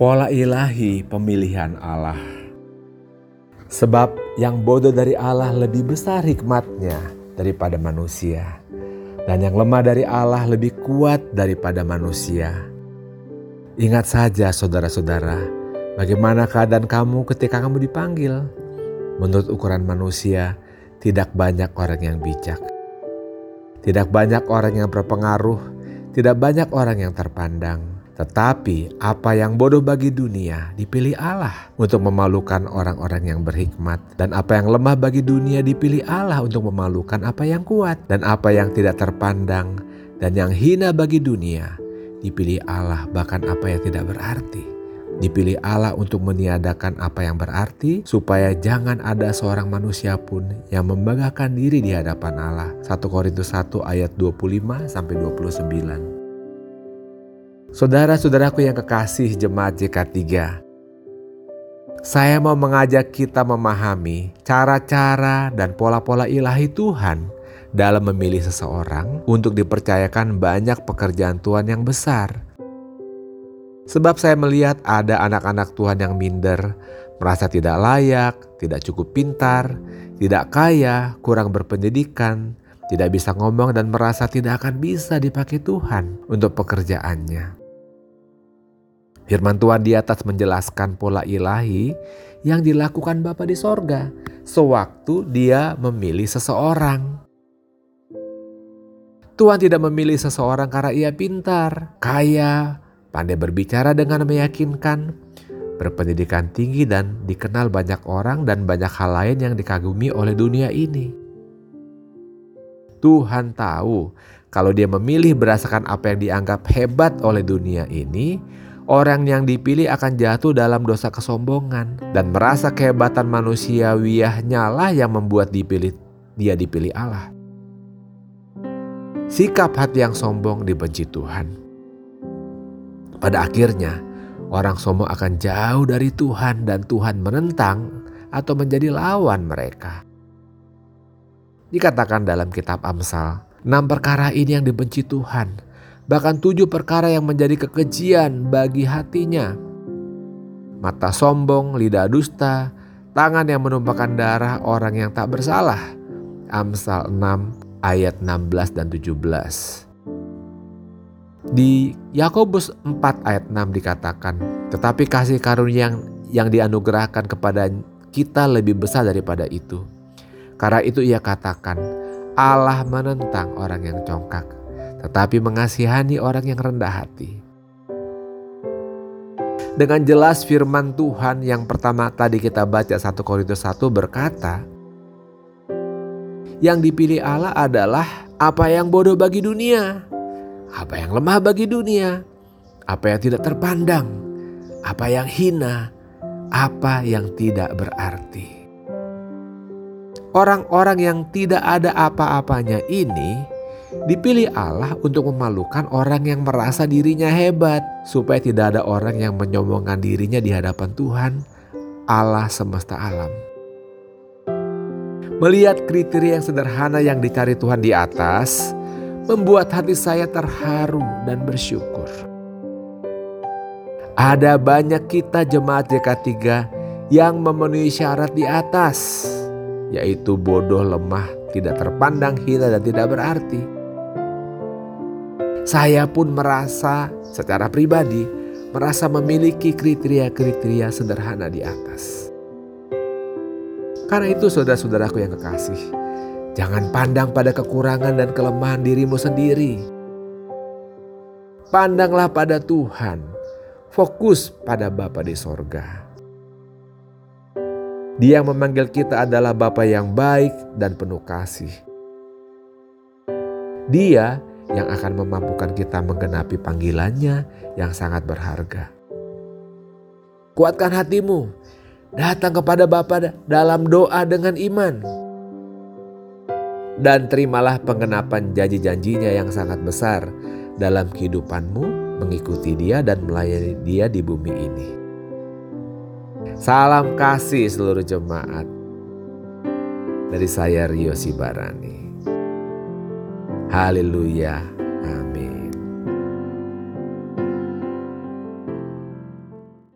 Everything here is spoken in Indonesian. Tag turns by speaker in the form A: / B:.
A: Pola ilahi pemilihan Allah. Sebab yang bodoh dari Allah lebih besar hikmatnya daripada manusia. Dan yang lemah dari Allah lebih kuat daripada manusia. Ingat saja saudara-saudara, bagaimana keadaan kamu ketika kamu dipanggil. Menurut ukuran manusia, tidak banyak orang yang bijak. Tidak banyak orang yang berpengaruh, tidak banyak orang yang terpandang tetapi apa yang bodoh bagi dunia dipilih Allah untuk memalukan orang-orang yang berhikmat. Dan apa yang lemah bagi dunia dipilih Allah untuk memalukan apa yang kuat. Dan apa yang tidak terpandang dan yang hina bagi dunia dipilih Allah bahkan apa yang tidak berarti. Dipilih Allah untuk meniadakan apa yang berarti supaya jangan ada seorang manusia pun yang membanggakan diri di hadapan Allah. 1 Korintus 1 ayat 25 sampai 29. Saudara-saudaraku yang kekasih jemaat JK3, saya mau mengajak kita memahami cara-cara dan pola-pola ilahi Tuhan dalam memilih seseorang untuk dipercayakan banyak pekerjaan Tuhan yang besar. Sebab saya melihat ada anak-anak Tuhan yang minder, merasa tidak layak, tidak cukup pintar, tidak kaya, kurang berpendidikan, tidak bisa ngomong dan merasa tidak akan bisa dipakai Tuhan untuk pekerjaannya. Firman Tuhan di atas menjelaskan pola ilahi yang dilakukan Bapa di sorga sewaktu dia memilih seseorang. Tuhan tidak memilih seseorang karena ia pintar, kaya, pandai berbicara dengan meyakinkan, berpendidikan tinggi dan dikenal banyak orang dan banyak hal lain yang dikagumi oleh dunia ini. Tuhan tahu kalau dia memilih berdasarkan apa yang dianggap hebat oleh dunia ini, orang yang dipilih akan jatuh dalam dosa kesombongan dan merasa kehebatan manusiawiahnya lah yang membuat dipilih dia dipilih Allah. Sikap hati yang sombong dibenci Tuhan. Pada akhirnya, orang sombong akan jauh dari Tuhan dan Tuhan menentang atau menjadi lawan mereka. Dikatakan dalam kitab Amsal, enam perkara ini yang dibenci Tuhan, bahkan tujuh perkara yang menjadi kekejian bagi hatinya. Mata sombong, lidah dusta, tangan yang menumpahkan darah orang yang tak bersalah. Amsal 6 ayat 16 dan 17. Di Yakobus 4 ayat 6 dikatakan, tetapi kasih karunia yang, yang dianugerahkan kepada kita lebih besar daripada itu. Karena itu ia katakan, Allah menentang orang yang congkak tetapi mengasihani orang yang rendah hati. Dengan jelas firman Tuhan yang pertama tadi kita baca 1 Korintus 1 berkata, yang dipilih Allah adalah apa yang bodoh bagi dunia, apa yang lemah bagi dunia, apa yang tidak terpandang, apa yang hina, apa yang tidak berarti. Orang-orang yang tidak ada apa-apanya ini Dipilih Allah untuk memalukan orang yang merasa dirinya hebat, supaya tidak ada orang yang menyombongkan dirinya di hadapan Tuhan, Allah semesta alam. Melihat kriteria yang sederhana yang dicari Tuhan di atas, membuat hati saya terharu dan bersyukur. Ada banyak kita jemaat JK3 yang memenuhi syarat di atas, yaitu bodoh, lemah, tidak terpandang, hina, dan tidak berarti. Saya pun merasa secara pribadi merasa memiliki kriteria-kriteria sederhana di atas. Karena itu saudara-saudaraku yang kekasih, jangan pandang pada kekurangan dan kelemahan dirimu sendiri. Pandanglah pada Tuhan, fokus pada Bapa di sorga. Dia yang memanggil kita adalah Bapa yang baik dan penuh kasih. Dia yang akan memampukan kita menggenapi panggilannya yang sangat berharga. Kuatkan hatimu, datang kepada Bapa dalam doa dengan iman. Dan terimalah pengenapan janji-janjinya yang sangat besar dalam kehidupanmu mengikuti dia dan melayani dia di bumi ini. Salam kasih seluruh jemaat. Dari saya Rio Sibarani. Haleluya. Amin.